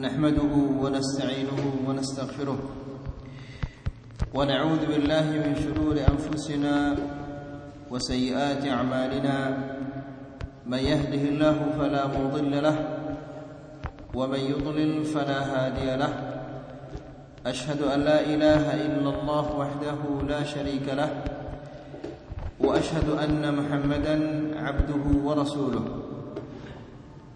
نحمده ونستعينه ونستغفره ونعوذ بالله من شرور أنفسنا وسيئات أعمالنا من يهده الله فلا مضل له ومن يضلل فلا هادي له أشهد أن لا إله إلا الله وحده لا شريك له وأشهد أن محمدا عبده ورسوله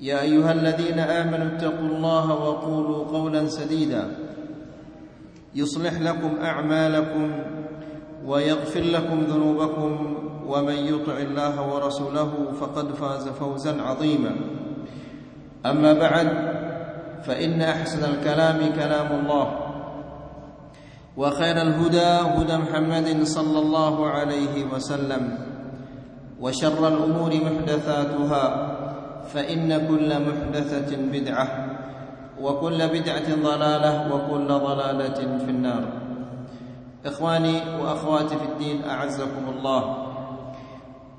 يا أيها الذين آمنوا اتقوا الله وقولوا قولا سديدا. يصلح لكم أعمالكم ويغفر لكم ذنوبكم ومن يطع الله ورسوله فقد فاز فوزا عظيما. أما بعد فإن أحسن الكلام كلام الله وخير الهدى هدى محمد صلى الله عليه وسلم وشر الأمور محدثاتها فإن كل محدثة بدعة وكل بدعة ضلالة وكل ضلالة في النار. إخواني وأخواتي في الدين أعزكم الله.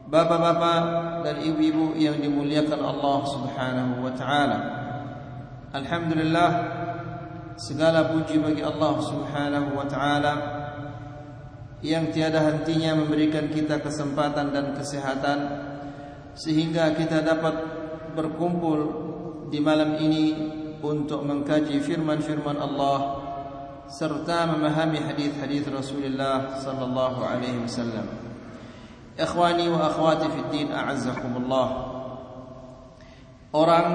بابا بابا للإبيب يمدم ليك الله سبحانه وتعالى الحمد لله سقال بوجي بقي الله سبحانه وتعالى yang tiada hentinya memberikan kita kesempatan dan kesehatan sehingga kita dapat berkumpul di malam ini untuk mengkaji firman-firman Allah serta memahami hadis-hadis Rasulullah sallallahu alaihi wasallam. Ikhwani wa akhwati fid din a'azzakumullah. Orang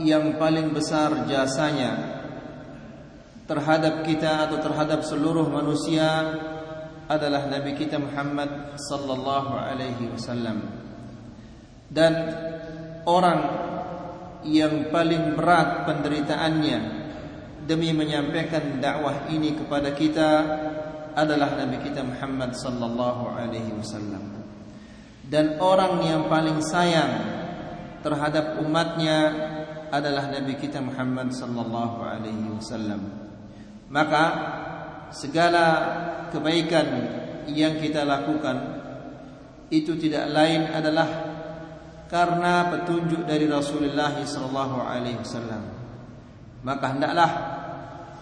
yang paling besar jasanya terhadap kita atau terhadap seluruh manusia adalah Nabi kita Muhammad sallallahu alaihi wasallam. Dan orang yang paling berat penderitaannya demi menyampaikan dakwah ini kepada kita adalah Nabi kita Muhammad sallallahu alaihi wasallam. Dan orang yang paling sayang terhadap umatnya adalah Nabi kita Muhammad sallallahu alaihi wasallam. Maka segala kebaikan yang kita lakukan itu tidak lain adalah karena petunjuk dari Rasulullah sallallahu alaihi wasallam. Maka hendaklah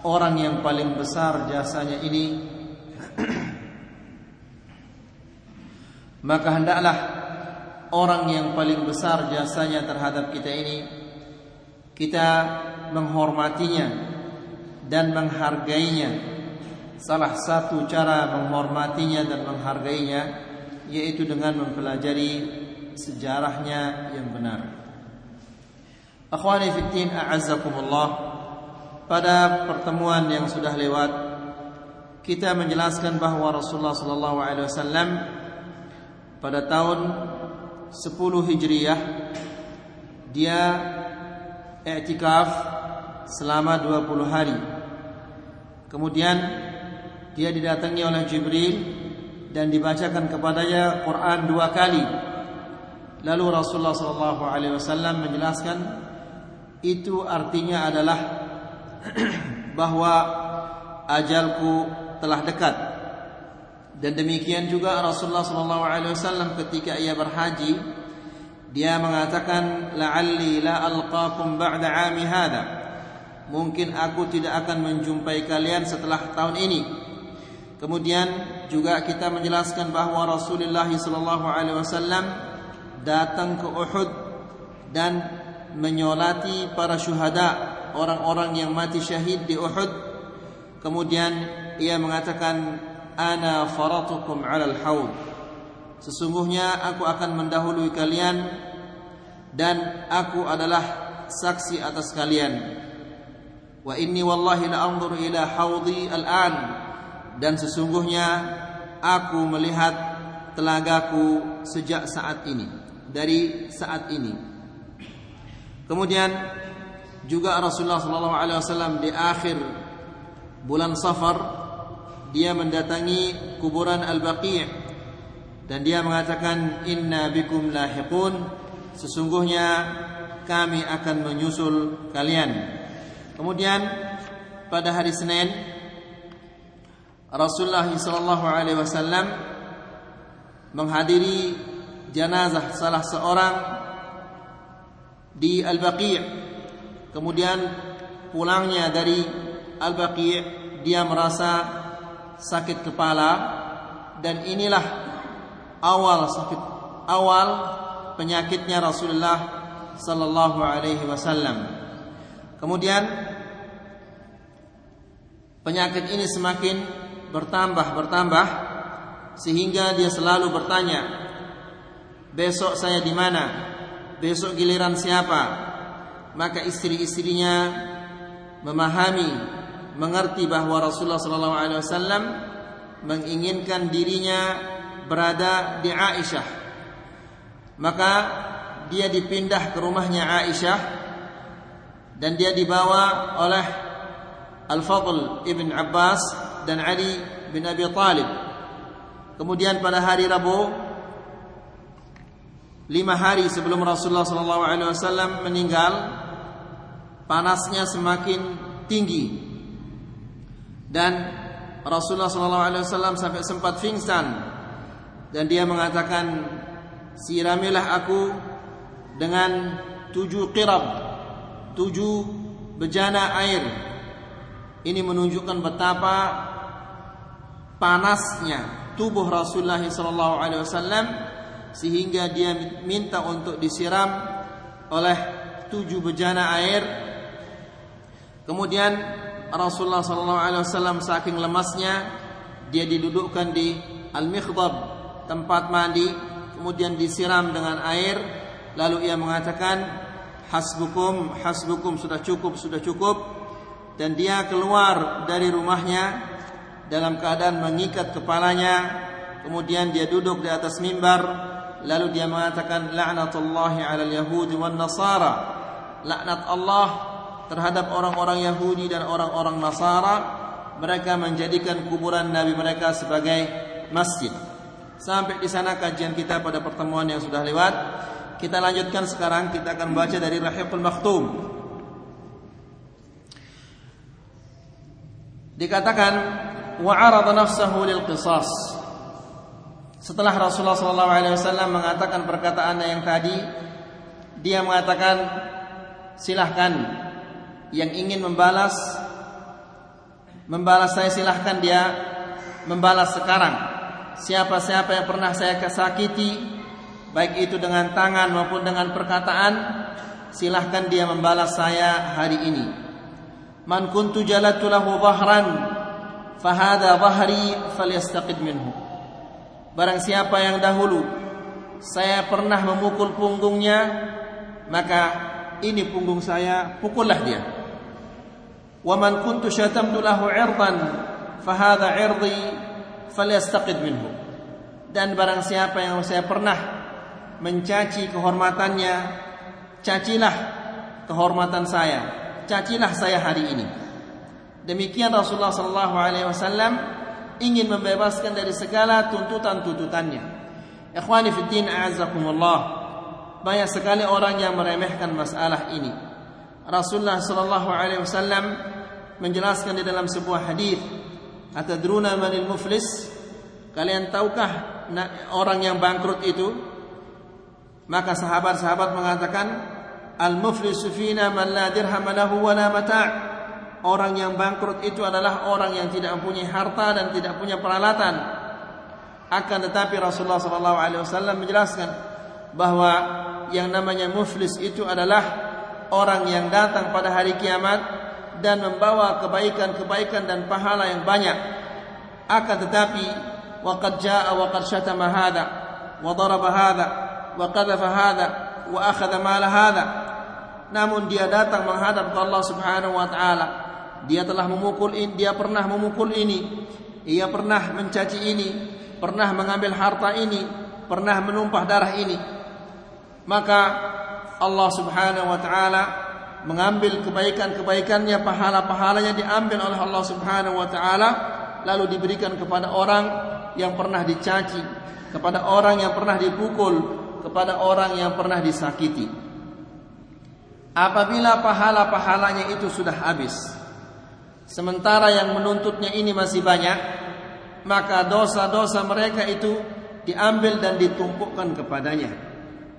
orang yang paling besar jasanya ini maka hendaklah orang yang paling besar jasanya terhadap kita ini kita menghormatinya dan menghargainya. Salah satu cara menghormatinya dan menghargainya yaitu dengan mempelajari sejarahnya yang benar. Akhwani fiddin a'azzakumullah. Pada pertemuan yang sudah lewat kita menjelaskan bahwa Rasulullah wasallam pada tahun 10 Hijriah dia i'tikaf selama 20 hari. Kemudian dia didatangi oleh Jibril dan dibacakan kepadanya Quran dua kali. Lalu Rasulullah sallallahu alaihi wasallam menjelaskan itu artinya adalah bahwa ajalku telah dekat. Dan demikian juga Rasulullah sallallahu alaihi wasallam ketika ia berhaji dia mengatakan la'alli la alqakum ba'da 'ami hadha. Mungkin aku tidak akan menjumpai kalian setelah tahun ini. Kemudian juga kita menjelaskan bahwa Rasulullah sallallahu alaihi wasallam datang ke Uhud dan menyolati para syuhada, orang-orang yang mati syahid di Uhud. Kemudian ia mengatakan ana faratukum 'alal haud. Sesungguhnya aku akan mendahului kalian dan aku adalah saksi atas kalian. Wa inni wallahi la anzuru ila haudi al-an dan sesungguhnya aku melihat telagaku sejak saat ini dari saat ini. Kemudian juga Rasulullah sallallahu alaihi wasallam di akhir bulan Safar dia mendatangi kuburan Al-Baqi' dan dia mengatakan inna bikum lahiqun sesungguhnya kami akan menyusul kalian kemudian pada hari Senin Rasulullah sallallahu alaihi wasallam menghadiri jenazah salah seorang di Al-Baqi' kemudian pulangnya dari Al-Baqi' dia merasa sakit kepala. Dan inilah awal sakit awal penyakitnya Rasulullah sallallahu alaihi wasallam. Kemudian penyakit ini semakin bertambah bertambah sehingga dia selalu bertanya besok saya di mana? Besok giliran siapa? Maka istri-istrinya memahami mengerti bahwa Rasulullah wasallam menginginkan dirinya berada di Aisyah. Maka dia dipindah ke rumahnya Aisyah dan dia dibawa oleh Al-Fadl ibn Abbas dan Ali bin Abi Talib. Kemudian pada hari Rabu lima hari sebelum Rasulullah SAW meninggal panasnya semakin tinggi. Dan Rasulullah SAW sampai sempat pingsan. Dan dia mengatakan siramilah aku dengan tujuh qirab tujuh bejana air. Ini menunjukkan betapa panasnya tubuh Rasulullah SAW sehingga dia minta untuk disiram oleh tujuh bejana air. Kemudian Rasulullah sallallahu alaihi wasallam saking lemasnya dia didudukkan di al-mikhdab tempat mandi kemudian disiram dengan air. Lalu ia mengatakan hasbukum hasbukum sudah cukup sudah cukup. Dan dia keluar dari rumahnya dalam keadaan mengikat kepalanya. Kemudian dia duduk di atas mimbar lalu dia mengatakan laknatullahi alal yahudi wan nasara. Laknat Allah terhadap orang-orang Yahudi dan orang-orang Nasara mereka menjadikan kuburan nabi mereka sebagai masjid. Sampai di sana kajian kita pada pertemuan yang sudah lewat. Kita lanjutkan sekarang kita akan baca dari Rahiqul Maktum. Dikatakan wa arada nafsahu lil qisas setelah Rasulullah SAW mengatakan perkataan yang tadi, dia mengatakan silahkan yang ingin membalas membalas saya silahkan dia membalas sekarang. Siapa-siapa yang pernah saya kesakiti, baik itu dengan tangan maupun dengan perkataan, silahkan dia membalas saya hari ini. Man kuntu jalatu lahu dhahran, fahada dhahri falyastaqid minhu. Barang siapa yang dahulu saya pernah memukul punggungnya, maka ini punggung saya, pukullah dia. Wa man kuntu syatamtu lahu 'irdan fahadha 'irdi falyastaqid minhu. Dan barang siapa yang saya pernah mencaci kehormatannya, cacilah kehormatan saya, cacilah saya hari ini. Demikian Rasulullah sallallahu alaihi wasallam ingin membebaskan dari segala tuntutan-tuntutannya. Ikhwani fi din a'azzakumullah. Banyak sekali orang yang meremehkan masalah ini. Rasulullah sallallahu alaihi wasallam menjelaskan di dalam sebuah hadis, "Atadruna manil muflis?" Kalian tahukah orang yang bangkrut itu? Maka sahabat-sahabat mengatakan, "Al-muflisu fina man la dirham lahu wa la mata'." Orang yang bangkrut itu adalah orang yang tidak mempunyai harta dan tidak punya peralatan. Akan tetapi Rasulullah SAW menjelaskan bahwa yang namanya muflis itu adalah orang yang datang pada hari kiamat dan membawa kebaikan-kebaikan dan pahala yang banyak. Akan tetapi waqad jaa wa qad syatama hadha wa daraba hadha wa qadhafa hadha wa akhadha mala hadha. Namun dia datang menghadap Allah Subhanahu wa taala dia telah memukul ini, dia pernah memukul ini, ia pernah mencaci ini, pernah mengambil harta ini, pernah menumpah darah ini. Maka Allah Subhanahu wa taala mengambil kebaikan-kebaikannya, pahala-pahalanya diambil oleh Allah Subhanahu wa taala lalu diberikan kepada orang yang pernah dicaci, kepada orang yang pernah dipukul, kepada orang yang pernah disakiti. Apabila pahala-pahalanya itu sudah habis, sementara yang menuntutnya ini masih banyak, maka dosa-dosa mereka itu diambil dan ditumpukkan kepadanya.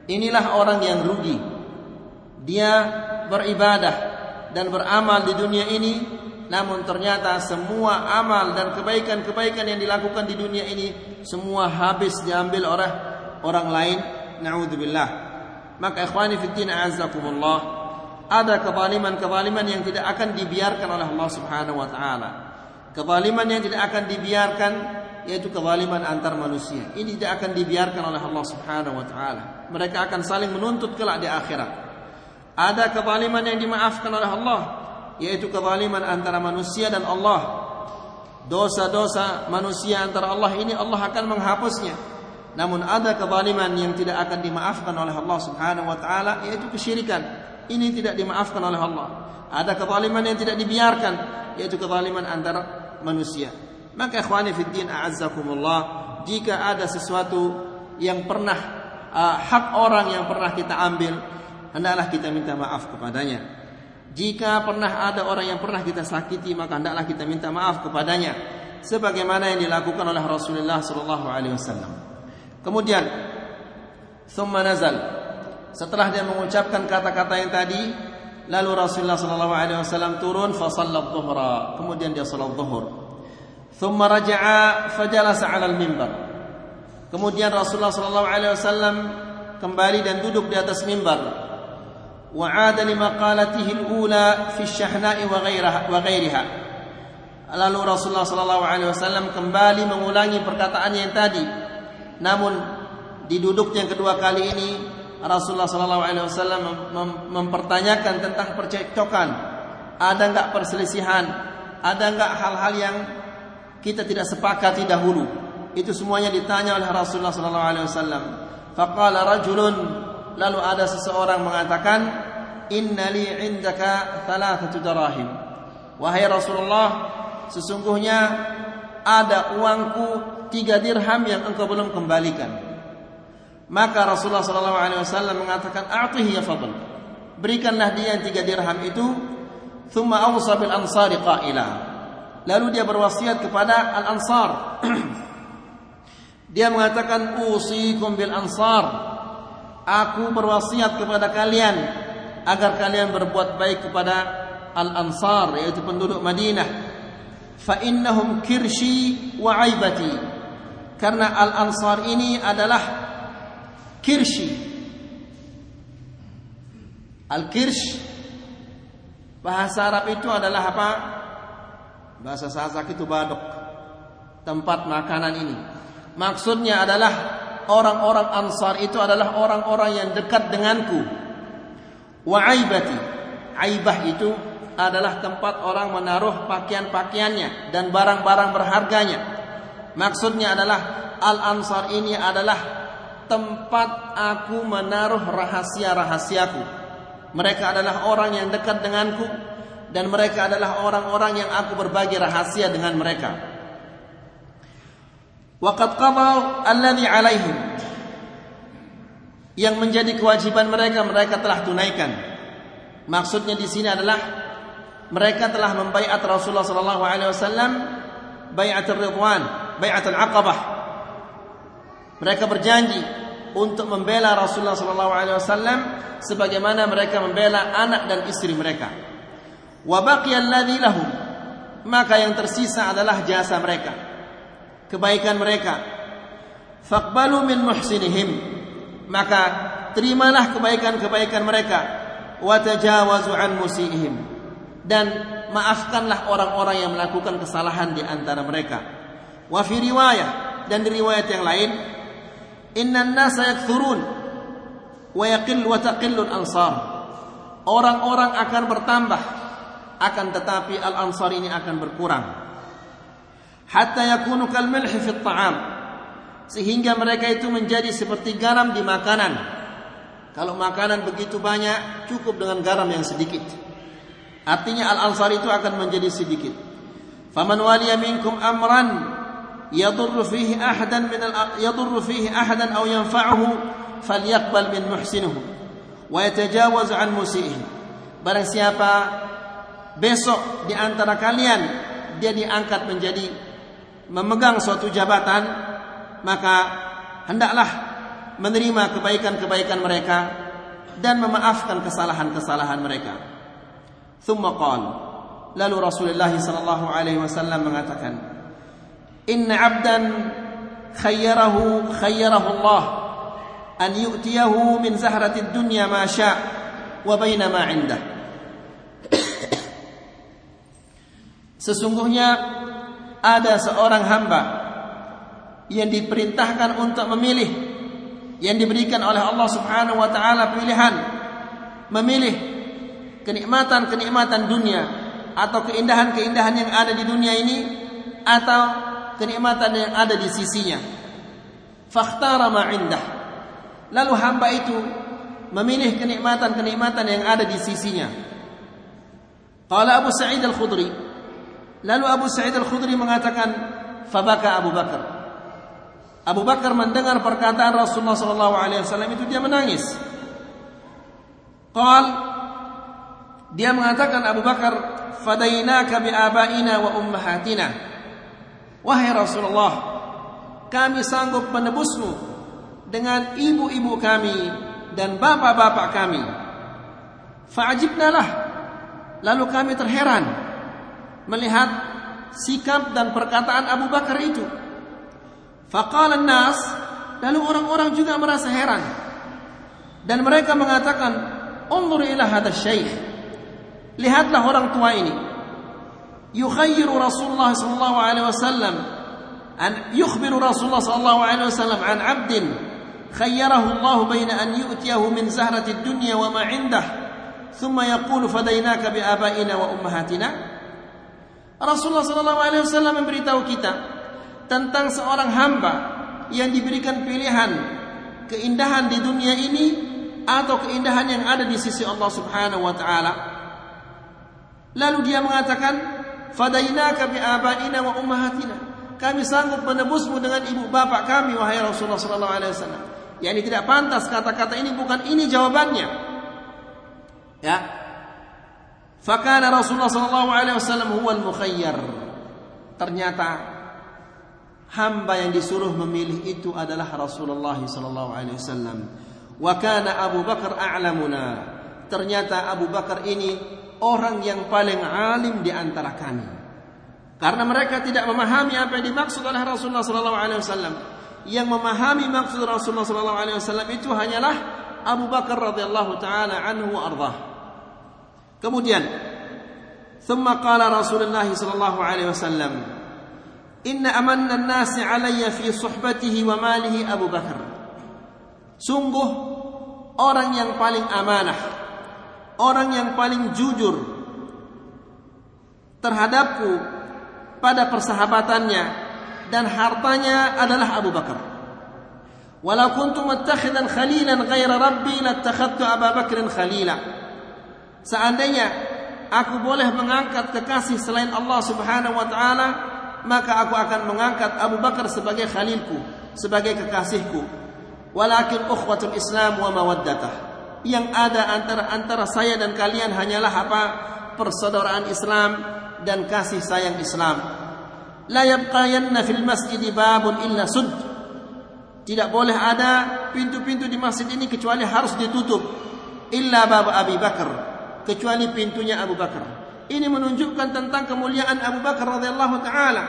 Inilah orang yang rugi. Dia beribadah dan beramal di dunia ini namun ternyata semua amal dan kebaikan-kebaikan yang dilakukan di dunia ini semua habis diambil oleh orang lain naudzubillah maka ikhwani fi din a'azzakumullah ada kezaliman-kezaliman yang tidak akan dibiarkan oleh Allah Subhanahu wa taala kezaliman yang tidak akan dibiarkan yaitu kezaliman antar manusia ini tidak akan dibiarkan oleh Allah Subhanahu wa taala mereka akan saling menuntut kelak di akhirat ada kezaliman yang dimaafkan oleh Allah yaitu kezaliman antara manusia dan Allah. Dosa-dosa manusia antara Allah ini Allah akan menghapusnya. Namun ada kezaliman yang tidak akan dimaafkan oleh Allah Subhanahu wa taala yaitu kesyirikan. Ini tidak dimaafkan oleh Allah. Ada kezaliman yang tidak dibiarkan yaitu kezaliman antara manusia. Maka ikhwani fid din a'azzakumullah, jika ada sesuatu yang pernah uh, hak orang yang pernah kita ambil, hendaklah kita minta maaf kepadanya. Jika pernah ada orang yang pernah kita sakiti maka hendaklah kita minta maaf kepadanya sebagaimana yang dilakukan oleh Rasulullah sallallahu alaihi wasallam. Kemudian thumma nazal setelah dia mengucapkan kata-kata yang tadi, lalu Rasulullah sallallahu alaihi wasallam turun fa shallat dhuhra. Kemudian dia salat zuhur. Thumma raja'a fajalasa 'ala al-mimbar. Kemudian Rasulullah sallallahu alaihi wasallam kembali dan duduk di atas mimbar. Wa'ada lima qalatihi al-ula fi shahnai wa ghairiha wa ghairiha. Lalu Rasulullah sallallahu alaihi wasallam kembali mengulangi perkataannya yang tadi. Namun di duduk yang kedua kali ini Rasulullah sallallahu alaihi wasallam mempertanyakan tentang percekcokan. Ada enggak perselisihan? Ada enggak hal-hal yang kita tidak sepakati dahulu? Itu semuanya ditanya oleh Rasulullah sallallahu alaihi wasallam. Faqala rajulun Lalu ada seseorang mengatakan, "Innali 'indaka thalathatu darahim." Wahai Rasulullah, sesungguhnya ada uangku tiga dirham yang engkau belum kembalikan. Maka Rasulullah sallallahu alaihi wasallam mengatakan, "A'tihi ya fadl." Berikanlah dia yang tiga dirham itu. Thumma awsa bil ansari qaila. Lalu dia berwasiat kepada al-ansar. dia mengatakan, "Usikum bil ansar." Aku berwasiat kepada kalian agar kalian berbuat baik kepada al-ansar yaitu penduduk Madinah. Fa innahum kirshi wa aibati. Karena al-ansar ini adalah kirshi. Al-kirsh bahasa Arab itu adalah apa? Bahasa Sasak itu badok. Tempat makanan ini. Maksudnya adalah orang-orang Ansar itu adalah orang-orang yang dekat denganku. Wa aibati. Aibah itu adalah tempat orang menaruh pakaian-pakaiannya dan barang-barang berharganya. Maksudnya adalah Al-Ansar ini adalah tempat aku menaruh rahasia-rahasiaku. Mereka adalah orang yang dekat denganku dan mereka adalah orang-orang yang aku berbagi rahasia dengan mereka. Waqad qadaw alladhi alaihim. Yang menjadi kewajiban mereka mereka telah tunaikan. Maksudnya di sini adalah mereka telah membaiat Rasulullah sallallahu alaihi wasallam bai'atul ridwan, bai'atul aqabah. Mereka berjanji untuk membela Rasulullah sallallahu alaihi wasallam sebagaimana mereka membela anak dan istri mereka. Wa baqiya alladhi lahum. Maka yang tersisa adalah jasa mereka kebaikan mereka. Faqbalu min muhsinihim. Maka terimalah kebaikan-kebaikan mereka. Wa tajawazu an musiihim. Dan maafkanlah orang-orang yang melakukan kesalahan di antara mereka. Wa fi riwayah dan di riwayat yang lain, innan nasa yakthurun wa yaqil wa taqillu al-ansar. Orang-orang akan bertambah akan tetapi al-ansar ini akan berkurang hatta yakunu kal milh fi ta'am sehingga mereka itu menjadi seperti garam di makanan Kalau makanan begitu banyak, cukup dengan garam yang sedikit. Artinya al-ansar itu akan menjadi sedikit. Faman waliya minkum amran ahadan min al yadurru fihi ahadan aw yanfa'uhu falyaqbal min muhsinuhu wa yatajawaz an musiihi. Barang siapa besok di antara kalian dia diangkat menjadi memegang suatu jabatan, maka hendaklah menerima kebaikan-kebaikan mereka dan memaafkan kesalahan-kesalahan mereka. Thumma qala lalu Rasulullah sallallahu alaihi wasallam mengatakan 'abdan khayyarahu khayyarahu Allah. An yu'tiyahu min zahratid dunya ma syaa wa baina ma 'indah. Sesungguhnya ada seorang hamba yang diperintahkan untuk memilih yang diberikan oleh Allah Subhanahu wa taala pilihan memilih kenikmatan-kenikmatan dunia atau keindahan-keindahan yang ada di dunia ini atau kenikmatan yang ada di sisinya. Fakhtara ma indah. Lalu hamba itu memilih kenikmatan-kenikmatan yang ada di sisinya. Qala Abu Sa'id Al-Khudri. Lalu Abu Sa'id Al-Khudri mengatakan, "Fabaka Abu Bakar." Abu Bakar mendengar perkataan Rasulullah sallallahu alaihi wasallam itu dia menangis. Qal dia mengatakan Abu Bakar, "Fadainaka bi abaina wa ummahatina." Wahai Rasulullah, kami sanggup menebusmu dengan ibu-ibu kami dan bapak-bapak kami. Fa'ajibnalah. Lalu kami terheran melihat sikap dan perkataan Abu Bakar itu. Faqala nas lalu orang-orang juga merasa heran. Dan mereka mengatakan, "Unzur ila hadha syekh." Lihatlah orang tua ini. Yukhayyiru Rasulullah sallallahu alaihi wasallam an yukhbiru Rasulullah sallallahu alaihi wasallam an 'abdin khayyarahu Allah baina an yu'tiyahu min zahrati dunya wa ma 'indah thumma yaqulu fadainaka bi abaina wa ummahatina Rasulullah sallallahu alaihi wasallam memberitahu kita tentang seorang hamba yang diberikan pilihan keindahan di dunia ini atau keindahan yang ada di sisi Allah Subhanahu wa taala. Lalu dia mengatakan, "Fadainaka bi abaina wa ummahatina." Kami sanggup menebusmu dengan ibu bapak kami wahai Rasulullah sallallahu alaihi wasallam. Ya ini tidak pantas kata-kata ini bukan ini jawabannya. Ya. Fakana Rasulullah sallallahu alaihi wasallam huwal mukhayyar. Ternyata hamba yang disuruh memilih itu adalah Rasulullah sallallahu alaihi wasallam. Wa kana Abu Bakar a'lamuna. Ternyata Abu Bakar ini orang yang paling alim di antara kami. Karena mereka tidak memahami apa yang dimaksud oleh Rasulullah sallallahu alaihi wasallam. Yang memahami maksud Rasulullah sallallahu alaihi wasallam itu hanyalah Abu Bakar radhiyallahu taala anhu ardah. Kemudian, ثم قال رسول الله صلى الله عليه وسلم Inna amanna nasi alayya fi suhbatihi wa malihi Abu Bakar. Sungguh orang yang paling amanah, orang yang paling jujur terhadapku pada persahabatannya dan hartanya adalah Abu Bakar. Walau kuntu muttakhidan khalilan ghaira rabbi lattakhadtu Abu Bakrin khalila. Seandainya aku boleh mengangkat kekasih selain Allah Subhanahu wa taala, maka aku akan mengangkat Abu Bakar sebagai khalilku, sebagai kekasihku. Walakin ukhwatul Islam wa mawaddatah. Yang ada antara antara saya dan kalian hanyalah apa? Persaudaraan Islam dan kasih sayang Islam. La yabqayanna fil masjid babun illa sud. Tidak boleh ada pintu-pintu di masjid ini kecuali harus ditutup. Illa bab Abi Bakar. Kecuali pintunya Abu Bakar. Ini menunjukkan tentang kemuliaan Abu Bakar radhiyallahu taala.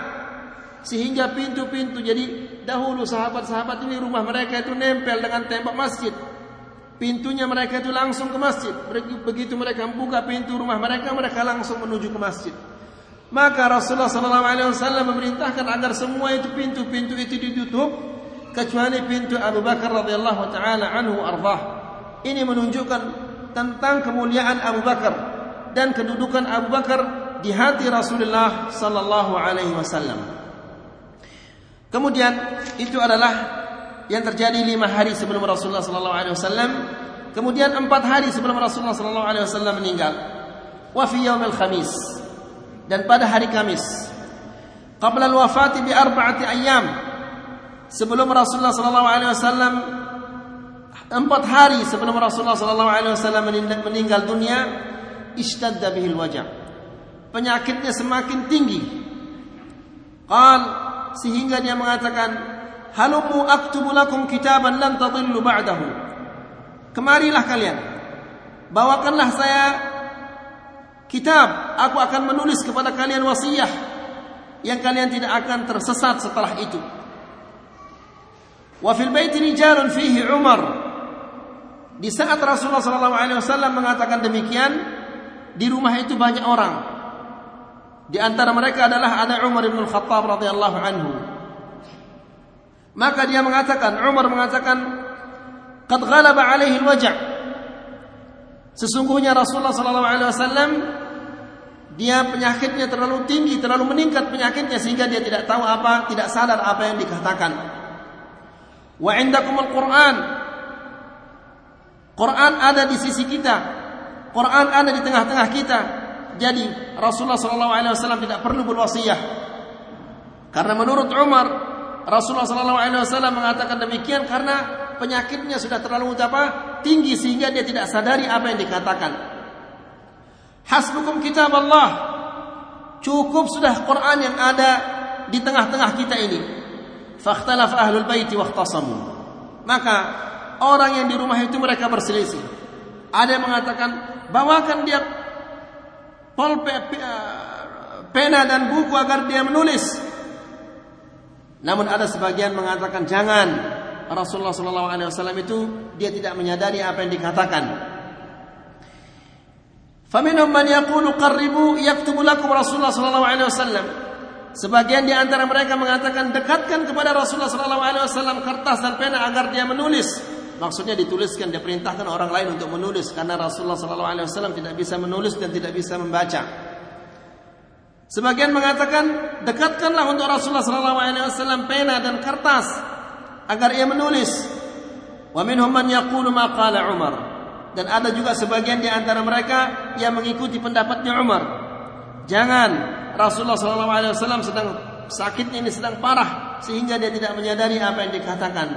Sehingga pintu-pintu jadi dahulu sahabat-sahabat ini rumah mereka itu nempel dengan tembok masjid. Pintunya mereka itu langsung ke masjid. Begitu mereka membuka pintu rumah mereka, mereka langsung menuju ke masjid. Maka Rasulullah wasallam memerintahkan agar semua itu pintu-pintu itu ditutup kecuali pintu Abu Bakar radhiyallahu taala anhu ardhah. Ini menunjukkan tentang kemuliaan Abu Bakar dan kedudukan Abu Bakar di hati Rasulullah sallallahu alaihi wasallam. Kemudian itu adalah yang terjadi lima hari sebelum Rasulullah sallallahu alaihi wasallam Kemudian empat hari sebelum Rasulullah sallallahu alaihi wasallam meninggal. Wa fi yaumil khamis. Dan pada hari Kamis. Qabla al-wafati bi arba'ati. Sebelum Rasulullah sallallahu alaihi wasallam empat hari sebelum Rasulullah sallallahu alaihi wasallam meninggal dunia, ishtadda bihil wajah. Penyakitnya semakin tinggi. Qal sehingga dia mengatakan, "Halumu aktubu lakum kitaban lan tadillu ba'dahu." Kemarilah kalian. Bawakanlah saya kitab. Aku akan menulis kepada kalian wasiat yang kalian tidak akan tersesat setelah itu. Wa fil bait rijalun fihi Umar. Di saat Rasulullah sallallahu alaihi wasallam mengatakan demikian, di rumah itu banyak orang. Di antara mereka adalah ada Umar bin Khattab radhiyallahu anhu. Maka dia mengatakan, Umar mengatakan, qad ghalaba alaihi alwaja' Sesungguhnya Rasulullah sallallahu alaihi wasallam dia penyakitnya terlalu tinggi, terlalu meningkat penyakitnya sehingga dia tidak tahu apa, tidak sadar apa yang dikatakan. Wa indakumul Qur'an. Quran ada di sisi kita. Quran ada di tengah-tengah kita. Jadi Rasulullah wasallam tidak perlu berwasiat. Karena menurut Umar, Rasulullah wasallam mengatakan demikian karena penyakitnya sudah terlalu apa? tinggi sehingga dia tidak sadari apa yang dikatakan. Hasbukum kitab Allah. Cukup sudah Quran yang ada di tengah-tengah kita ini. Fakhtalaf ahlul baiti waqtasamu. Maka orang yang di rumah itu mereka berselisih. Ada yang mengatakan bawakan dia pol pena dan buku agar dia menulis. Namun ada sebagian mengatakan jangan Rasulullah sallallahu alaihi wasallam itu dia tidak menyadari apa yang dikatakan. Faminhum man yaqulu qarribu yaktubu lakum Rasulullah sallallahu alaihi wasallam. Sebagian di antara mereka mengatakan dekatkan kepada Rasulullah sallallahu alaihi wasallam kertas dan pena agar dia menulis. Maksudnya dituliskan dia perintahkan orang lain untuk menulis karena Rasulullah sallallahu alaihi wasallam tidak bisa menulis dan tidak bisa membaca. Sebagian mengatakan dekatkanlah untuk Rasulullah wasallam pena dan kertas agar ia menulis. Wa minhum man yaqulu ma qala Umar. Dan ada juga sebagian di antara mereka yang mengikuti pendapatnya Umar. Jangan Rasulullah wasallam sedang sakitnya ini sedang parah sehingga dia tidak menyadari apa yang dikatakan.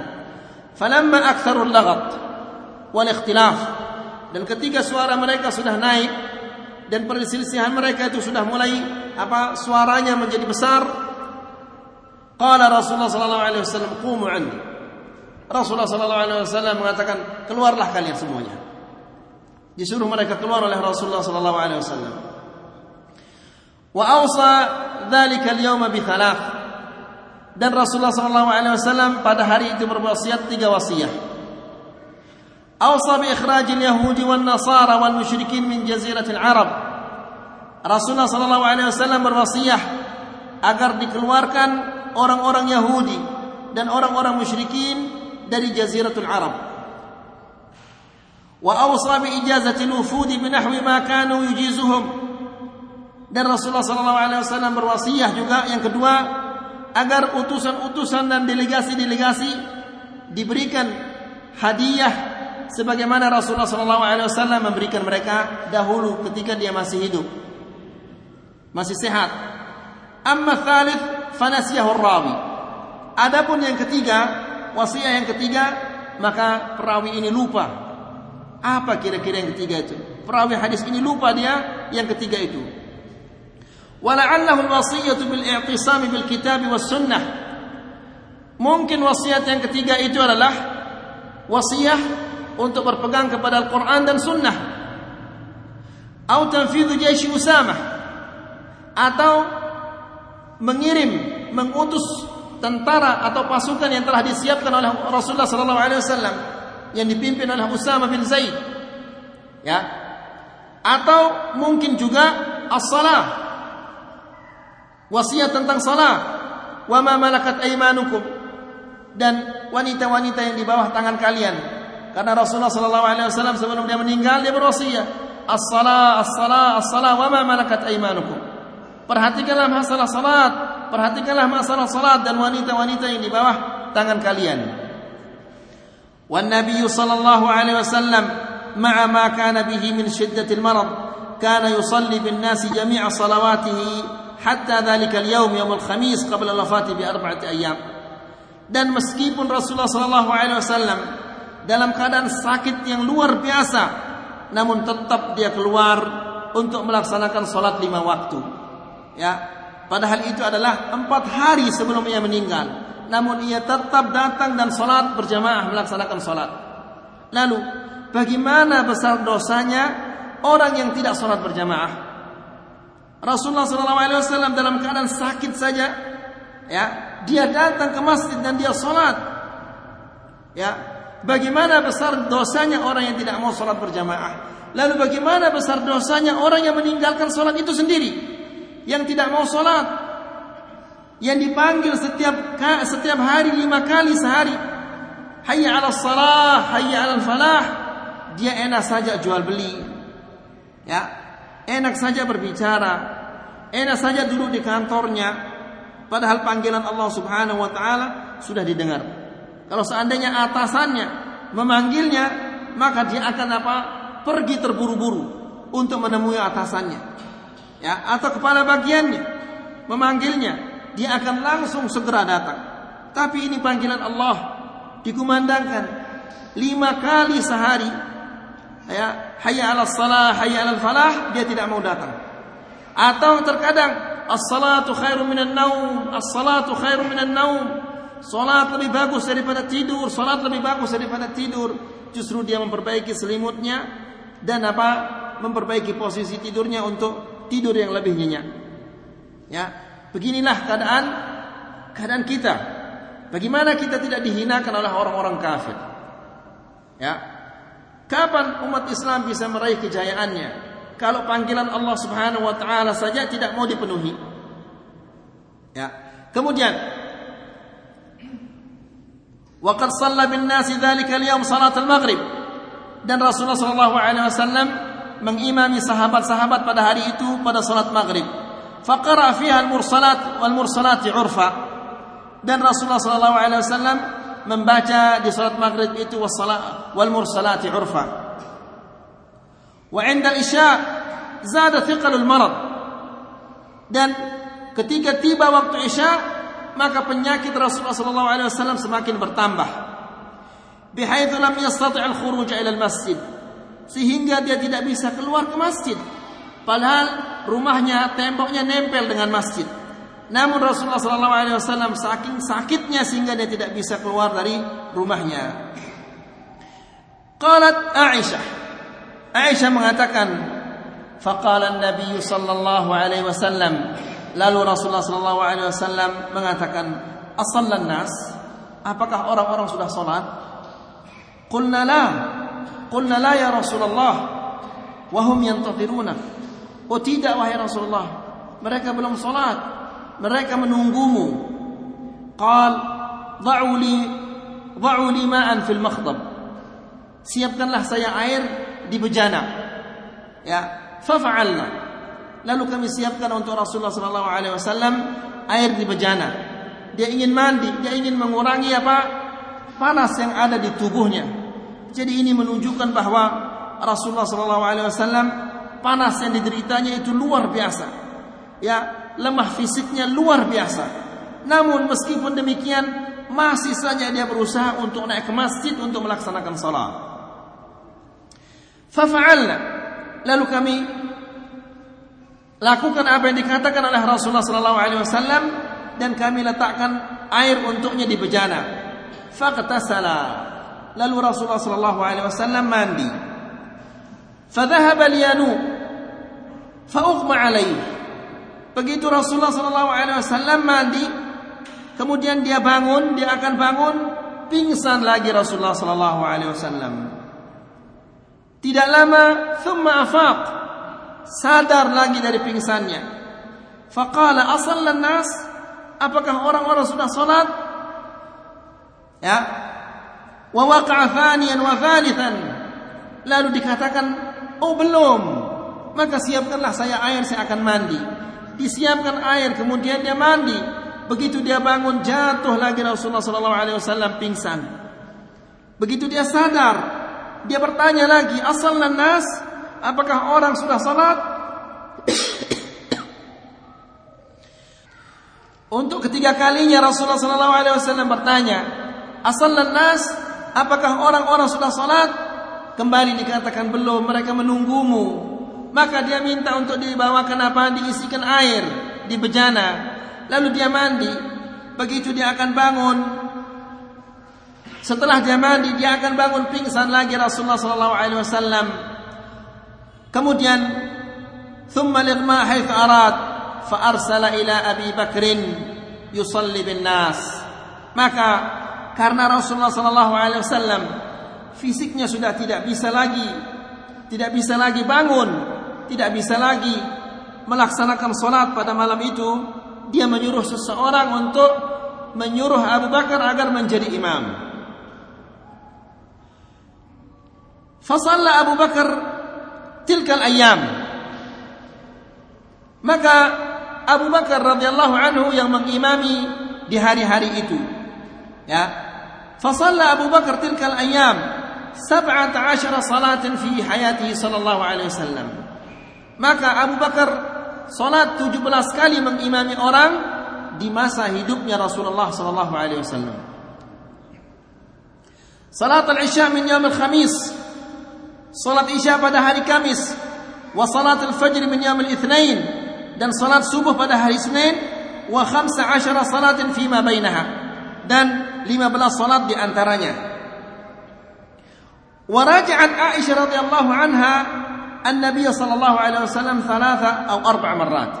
Falamma aktsarul laghat wal ikhtilaf dan ketika suara mereka sudah naik dan perselisihan mereka itu sudah mulai apa suaranya menjadi besar Qala Rasulullah sallallahu alaihi wasallam qumu anni. Rasulullah sallallahu alaihi wasallam mengatakan, "Keluarlah kalian semuanya." Disuruh mereka keluar oleh Rasulullah sallallahu alaihi wasallam. Wa awsa dzalika al-yawma bi thalath. Dan Rasulullah sallallahu alaihi wasallam pada hari itu berwasiat tiga wasiat. Al-yahudi wan nasara wal musyrikin min jaziratil Arab. Rasulullah sallallahu alaihi wasallam berwasiat agar dikeluarkan orang-orang Yahudi dan orang-orang musyrikin dari jaziratul Arab. Wa awsa bi ijazati al-wufud bi nahwi ma kanu yujizuhum. Dan Rasulullah sallallahu alaihi wasallam berwasiat juga yang kedua agar utusan-utusan dan delegasi-delegasi diberikan hadiah sebagaimana Rasulullah sallallahu alaihi wasallam memberikan mereka dahulu ketika dia masih hidup. Masih sehat. Amma thalith fanasiyahu rawi. Adapun yang ketiga, wasiat yang ketiga, maka perawi ini lupa. Apa kira-kira yang ketiga itu? Perawi hadis ini lupa dia yang ketiga itu. Wala'allahu al-wasiyatu bil i'tisam bil kitab was sunnah. Mungkin wasiat yang ketiga itu adalah wasiat untuk berpegang kepada Al-Quran dan Sunnah. Atau tanfidhu jaish Usamah. Atau mengirim, mengutus tentara atau pasukan yang telah disiapkan oleh Rasulullah sallallahu alaihi wasallam yang dipimpin oleh Usama bin Zaid. Ya. Atau mungkin juga as-salah. Wasiat tentang salah. Wa ma malakat aymanukum dan wanita-wanita yang di bawah tangan kalian. Karena Rasulullah sallallahu alaihi wasallam sebelum dia meninggal dia berwasiat, as-salah, as-salah, as-salah wa ma malakat aymanukum. Perhatikanlah masalah salat, perhatikanlah masalah salat dan wanita-wanita yang di bawah tangan kalian. Wan Nabi sallallahu alaihi wasallam ma'a ma kana bihi min syiddatil marad kana yusalli bin jami'a salawatihi hatta dhalika al-yawm yawm al-khamis qabla wafati bi arba'ati ayyam. Dan meskipun Rasulullah sallallahu alaihi wasallam dalam keadaan sakit yang luar biasa namun tetap dia keluar untuk melaksanakan salat lima waktu ya. Padahal itu adalah empat hari sebelum ia meninggal. Namun ia tetap datang dan salat berjamaah melaksanakan salat. Lalu bagaimana besar dosanya orang yang tidak salat berjamaah? Rasulullah wasallam dalam keadaan sakit saja ya dia datang ke masjid dan dia sholat. Ya, bagaimana besar dosanya orang yang tidak mau sholat berjamaah? Lalu bagaimana besar dosanya orang yang meninggalkan sholat itu sendiri, yang tidak mau sholat, yang dipanggil setiap setiap hari lima kali sehari. Hayya ala salah, hayya ala falah. Dia enak saja jual beli. Ya, enak saja berbicara, enak saja duduk di kantornya, Padahal panggilan Allah Subhanahu wa taala sudah didengar. Kalau seandainya atasannya memanggilnya, maka dia akan apa? Pergi terburu-buru untuk menemui atasannya. Ya, atau kepala bagiannya memanggilnya, dia akan langsung segera datang. Tapi ini panggilan Allah dikumandangkan lima kali sehari. Ya, hayya salah, hayya 'alal falah, dia tidak mau datang. Atau terkadang as-salatu khairu minan naum, as-salatu khairu minan naum. Salat lebih bagus daripada tidur, salat lebih bagus daripada tidur. Justru dia memperbaiki selimutnya dan apa? Memperbaiki posisi tidurnya untuk tidur yang lebih nyenyak. Ya, beginilah keadaan keadaan kita. Bagaimana kita tidak dihinakan oleh orang-orang kafir? Ya. Kapan umat Islam bisa meraih kejayaannya? kalau panggilan Allah Subhanahu wa taala saja tidak mau dipenuhi. Ya. Kemudian nasi dzalika al-yawm salat al-maghrib. Dan Rasulullah sallallahu alaihi wasallam mengimami sahabat-sahabat pada hari itu pada salat maghrib. Faqara fiha al-mursalat wal mursalati urfa. Dan Rasulullah sallallahu alaihi wasallam membaca di salat maghrib itu wal mursalati urfa. وعند الإشاء زاد ثقل المرض dan ketika tiba waktu Isya maka penyakit Rasulullah sallallahu alaihi wasallam semakin bertambah bihaitsu lam yastati' al-khuruj ila al-masjid sehingga dia tidak bisa keluar ke masjid. Padahal rumahnya temboknya nempel dengan masjid. Namun Rasulullah wasallam saking sakitnya sehingga dia tidak bisa keluar dari rumahnya. Qalat Aisyah. Aisyah mengatakan, faqala Nabi sallallahu alaihi wasallam, lalu Rasulullah sallallahu alaihi wasallam mengatakan, asallan nas, apakah orang-orang sudah salat? Qulna. Qulna la ya Rasulullah. Wa hum yantaziruna. Oh tidak wahai Rasulullah. Mereka belum salat. Mereka menunggumu. Qal, dha'u li dha'u li ma'an fil makhdab. Siapkanlah saya air di bejana. Ya, fafa'alna. Lalu kami siapkan untuk Rasulullah wasallam air di bejana. Dia ingin mandi, dia ingin mengurangi apa? panas yang ada di tubuhnya. Jadi ini menunjukkan bahwa Rasulullah sallallahu alaihi wasallam panas yang dideritanya itu luar biasa. Ya, lemah fisiknya luar biasa. Namun meskipun demikian masih saja dia berusaha untuk naik ke masjid untuk melaksanakan salat. Fafa'alna. Lalu kami lakukan apa yang dikatakan oleh Rasulullah sallallahu alaihi wasallam dan kami letakkan air untuknya di bejana. Faqtasala. Lalu Rasulullah sallallahu alaihi wasallam mandi. Fadhahaba liyanu. Faughma alaihi. Begitu Rasulullah sallallahu alaihi wasallam mandi, kemudian dia bangun, dia akan bangun, pingsan lagi Rasulullah sallallahu alaihi wasallam. Tidak lama thumma afaq. Sadar lagi dari pingsannya. Faqala asallan nas? Apakah orang-orang sudah salat? Ya. Wa waqa'a thaniyan wa. Lalu dikatakan, "Oh, belum." Maka siapkanlah saya air, saya akan mandi. Disiapkan air, kemudian dia mandi. Begitu dia bangun, jatuh lagi Rasulullah sallallahu alaihi wasallam pingsan. Begitu dia sadar, dia bertanya lagi, asal nas, apakah orang sudah salat? Untuk ketiga kalinya Rasulullah sallallahu alaihi wasallam bertanya, asal nas, apakah orang-orang sudah salat? Kembali dikatakan belum, mereka menunggumu. Maka dia minta untuk dibawakan apa? Diisikan air di bejana. Lalu dia mandi. Begitu dia akan bangun, setelah dia mandi dia akan bangun pingsan lagi Rasulullah sallallahu alaihi wasallam. Kemudian thumma arad fa ila Abi Bakrin yusalli bin nas. Maka karena Rasulullah sallallahu alaihi wasallam fisiknya sudah tidak bisa lagi tidak bisa lagi bangun, tidak bisa lagi melaksanakan solat pada malam itu, dia menyuruh seseorang untuk menyuruh Abu Bakar agar menjadi imam. Fasalla Abu Bakar tilkal ayam. Maka Abu Bakar radhiyallahu anhu yang mengimami di hari-hari itu. Ya, fasalla Abu Bakar tilkal ayam 17 salatan fi hayatihi sallallahu alaihi wasallam maka Abu Bakar salat 17 kali mengimami orang di masa hidupnya Rasulullah sallallahu alaihi wasallam Salat al-Isya min yaum al-Khamis salat Isya pada hari Kamis, wa salat al-fajr min yaum al-Itsnain dan salat subuh pada hari Senin, wa 15 salatin fi ma bainaha dan 15 salat di antaranya. Wa raja'at Aisyah radhiyallahu anha النبي صلى الله عليه وسلم ثلاثة أو أربع مرات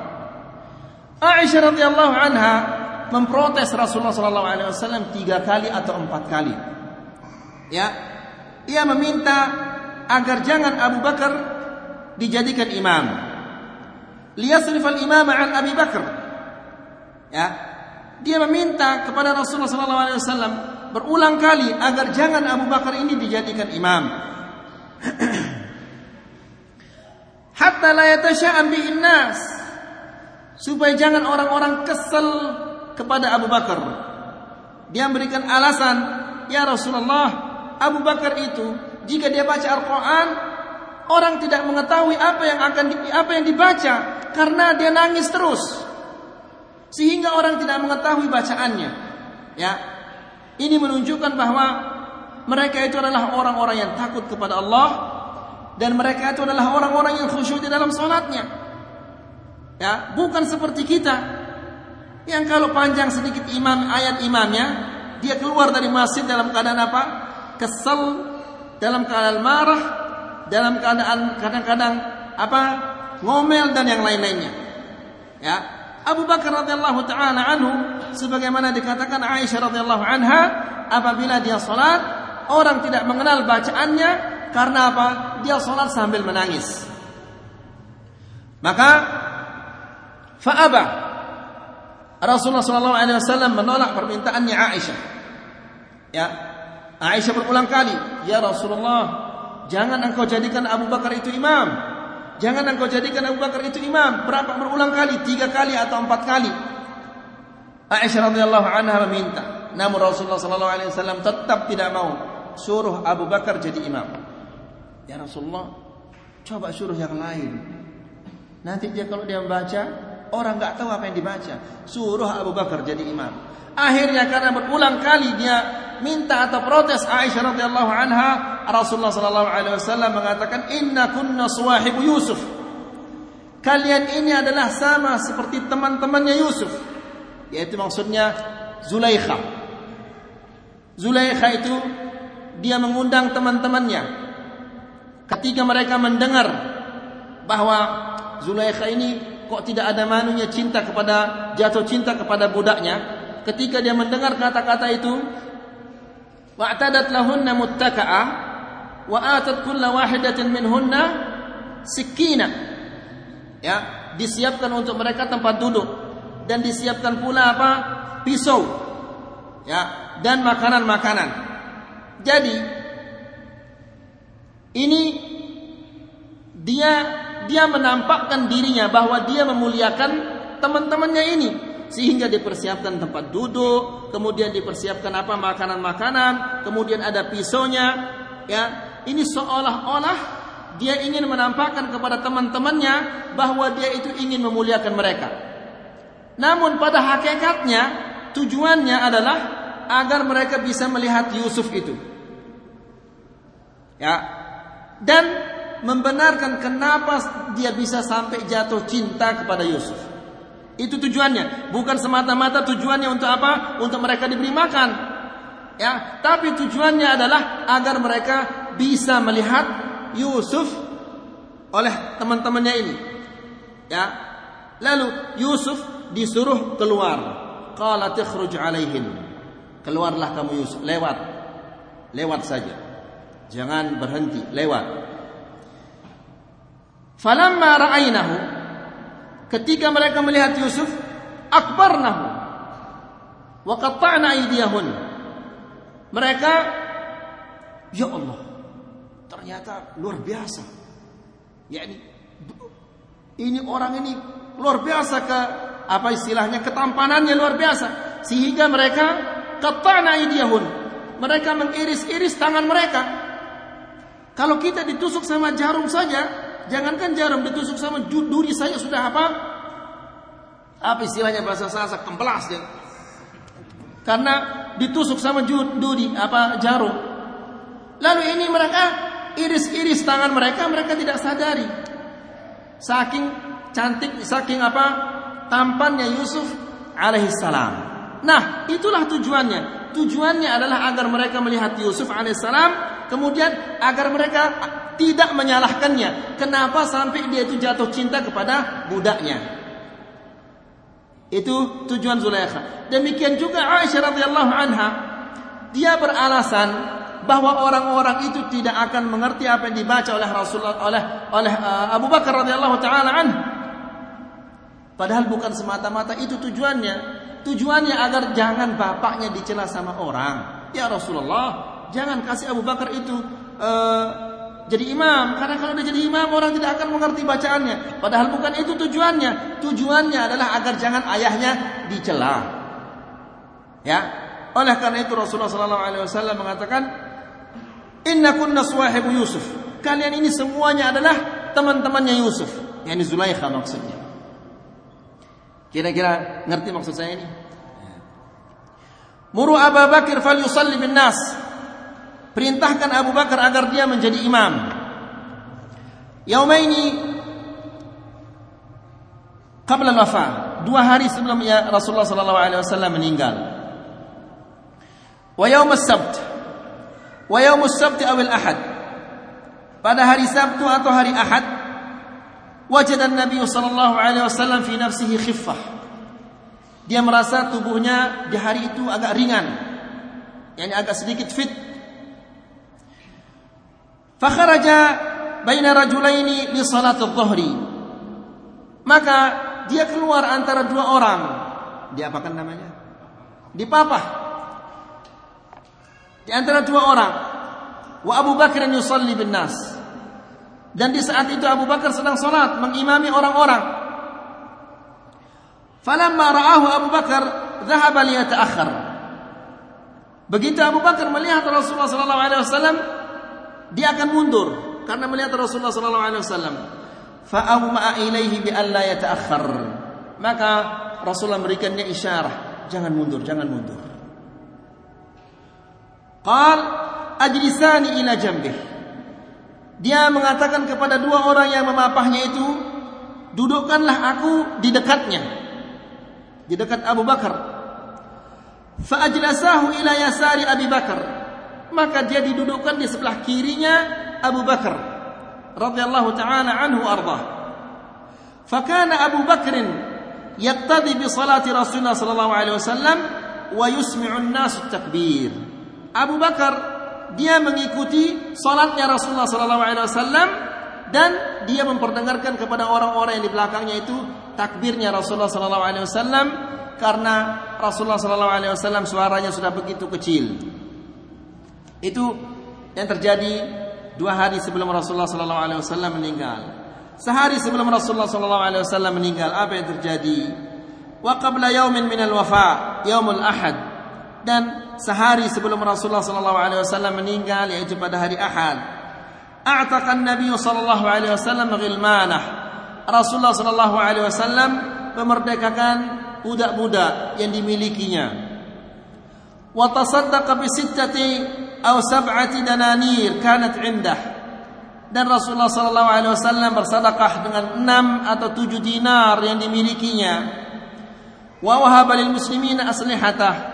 Aisyah radhiyallahu anha memprotes Rasulullah sallallahu alaihi wasallam tiga kali atau empat kali. Ya, ia meminta agar jangan Abu Bakar dijadikan imam. Liyasrif al-imam an Abi Bakar. Ya. dia meminta kepada Rasulullah wasallam berulang kali agar jangan Abu Bakar ini dijadikan imam. Hatta la yatasha'am bihin nas. Supaya jangan orang-orang kesel kepada Abu Bakar. Dia memberikan alasan, "Ya Rasulullah, Abu Bakar itu jika dia baca Al-Quran, orang tidak mengetahui apa yang akan apa yang dibaca karena dia nangis terus, sehingga orang tidak mengetahui bacaannya. Ya, ini menunjukkan bahwa mereka itu adalah orang-orang yang takut kepada Allah dan mereka itu adalah orang-orang yang khusyuk di dalam sholatnya. Ya, bukan seperti kita yang kalau panjang sedikit imam ayat imamnya, dia keluar dari masjid dalam keadaan apa? Kesel, dalam keadaan marah, dalam keadaan kadang-kadang apa? ngomel dan yang lain-lainnya. Ya. Abu Bakar radhiyallahu taala anhu sebagaimana dikatakan Aisyah radhiyallahu anha apabila dia salat orang tidak mengenal bacaannya karena apa? Dia salat sambil menangis. Maka fa'aba Rasulullah sallallahu alaihi wasallam menolak permintaannya Aisyah. Ya, Aisyah berulang kali, "Ya Rasulullah, jangan engkau jadikan Abu Bakar itu imam. Jangan engkau jadikan Abu Bakar itu imam." Berapa berulang kali? Tiga kali atau empat kali. Aisyah radhiyallahu anha meminta, namun Rasulullah sallallahu alaihi wasallam tetap tidak mau suruh Abu Bakar jadi imam. Ya Rasulullah, coba suruh yang lain. Nanti dia kalau dia membaca, orang nggak tahu apa yang dibaca. Suruh Abu Bakar jadi imam. Akhirnya karena berulang kali dia minta atau protes Aisyah radhiyallahu anha, Rasulullah sallallahu alaihi wasallam mengatakan, "Inna kunna suwahibu Yusuf." Kalian ini adalah sama seperti teman-temannya Yusuf. Yaitu maksudnya Zulaikha. Zulaikha itu dia mengundang teman-temannya. Ketika mereka mendengar bahwa Zulaikha ini kok tidak ada manunya cinta kepada jatuh cinta kepada budaknya, ketika dia mendengar kata-kata itu wa'tadat lahunna muttaka'ah wa atat kulla wahidatin minhunna sikina ya disiapkan untuk mereka tempat duduk. Dan disiapkan pula apa? Pisau. Ya dan makanan-makanan. Jadi ini dia dia menampakkan dirinya bahwa dia memuliakan teman-temannya ini sehingga dipersiapkan tempat duduk, kemudian dipersiapkan apa makanan-makanan, kemudian ada pisaunya, ya. Ini seolah-olah dia ingin menampakkan kepada teman-temannya bahwa dia itu ingin memuliakan mereka. Namun pada hakikatnya tujuannya adalah agar mereka bisa melihat Yusuf itu. Ya. Dan membenarkan kenapa dia bisa sampai jatuh cinta kepada Yusuf. Itu tujuannya, bukan semata-mata tujuannya untuk apa? Untuk mereka diberi makan. Ya, tapi tujuannya adalah agar mereka bisa melihat Yusuf oleh teman-temannya ini. Ya. Lalu Yusuf disuruh keluar. Qala takhruj alaihin. Keluarlah kamu Yusuf, lewat. Lewat saja. Jangan berhenti, lewat. Falamma ra'ainahu ketika mereka melihat Yusuf akbarnahu wa qatta'na aydiyahun. Mereka ya Allah ternyata luar biasa. yakni ini orang ini luar biasa ke apa istilahnya ketampanannya luar biasa sehingga mereka qatta'na aydiyahun. Mereka mengiris-iris tangan mereka. Kalau kita ditusuk sama jarum saja, jangankan jarum ditusuk sama duri saja sudah apa? Apa istilahnya bahasa Sasak kempelas ya. Karena ditusuk sama duri apa jarum. Lalu ini mereka iris-iris tangan mereka, mereka tidak sadari. Saking cantik, saking apa? Tampannya Yusuf alaihissalam. Nah, itulah tujuannya. Tujuannya adalah agar mereka melihat Yusuf alaihissalam, kemudian agar mereka tidak menyalahkannya. Kenapa sampai dia itu jatuh cinta kepada budaknya? Itu tujuan Zulaikha. Demikian juga Aisyah radhiyallahu anha, dia beralasan bahwa orang-orang itu tidak akan mengerti apa yang dibaca oleh Rasulullah oleh oleh uh, Abu Bakar radhiyallahu taala. Padahal bukan semata-mata itu tujuannya. Tujuannya agar jangan bapaknya dicela sama orang. Ya Rasulullah, jangan kasih Abu Bakar itu uh, jadi imam. Karena kalau dia jadi imam orang tidak akan mengerti bacaannya. Padahal bukan itu tujuannya. Tujuannya adalah agar jangan ayahnya dicela. Ya. Oleh karena itu Rasulullah sallallahu alaihi wasallam mengatakan inna kunna Yusuf. Kalian ini semuanya adalah teman-temannya Yusuf. Yakni Zulaikha maksudnya kira-kira ngerti maksud saya ini Muru Abu Bakar falyusalli bin nas perintahkan Abu Bakar agar dia menjadi imam. Yaumaini qabla al-wafa, dua hari sebelum ya Rasulullah sallallahu alaihi wasallam meninggal. Wa yaum as-sabt. Wa yaum as-sabt aw al-ahad. Pada hari Sabtu atau hari Ahad, wajada Nabi sallallahu alaihi wasallam fi nafsihi khiffah. Dia merasa tubuhnya di hari itu agak ringan. Yani agak sedikit fit فخرج بين رجلين لصلاة الظهر maka dia keluar antara dua orang dia apakan namanya dipapah di antara dua orang wa Abu Bakar yusalli bin nas dan di saat itu Abu Bakar sedang salat mengimami orang-orang falamma ra'ahu Abu Bakar dhahaba liyata'akhkhar begitu Abu Bakar melihat Rasulullah sallallahu alaihi wasallam dia akan mundur karena melihat Rasulullah sallallahu alaihi wasallam. Fa'awma'a ilaihi bi alla yata'akhkhar. Maka Rasulullah memberikannya isyarat, jangan mundur, jangan mundur. Qal ajlisani ila jambih. Dia mengatakan kepada dua orang yang memapahnya itu, dudukkanlah aku di dekatnya. Di dekat Abu Bakar. Fa ajlasahu ila yasari Abi Bakar maka dia didudukkan di sebelah kirinya Abu Bakar radhiyallahu taala anhu ardah. Fakana Abu Bakr yaqtadi bi salati Rasulullah sallallahu alaihi wasallam wa yusmi'u an-nas takbir. Abu Bakar dia mengikuti salatnya Rasulullah sallallahu alaihi wasallam dan dia memperdengarkan kepada orang-orang yang di belakangnya itu takbirnya Rasulullah sallallahu alaihi wasallam karena Rasulullah sallallahu alaihi wasallam suaranya sudah begitu kecil. Itu yang terjadi dua hari sebelum Rasulullah sallallahu alaihi wasallam meninggal. Sehari sebelum Rasulullah sallallahu alaihi wasallam meninggal, apa yang terjadi? wa qabla yaumin min al-wafa yaumul ahad dan sehari sebelum Rasulullah sallallahu alaihi wasallam meninggal yaitu pada hari Ahad. A'taqa an-nabiy sallallahu alaihi wasallam ghilmanah Rasulullah sallallahu alaihi wasallam memerdekakan budak-budak yang dimilikinya. Wa tasaddaqa bi sittati aw sab'ati dananir kanat 'indah. Dan Rasulullah sallallahu alaihi wasallam bersedekah dengan enam atau tujuh dinar yang dimilikinya. Wa wahaba lil muslimina aslihatah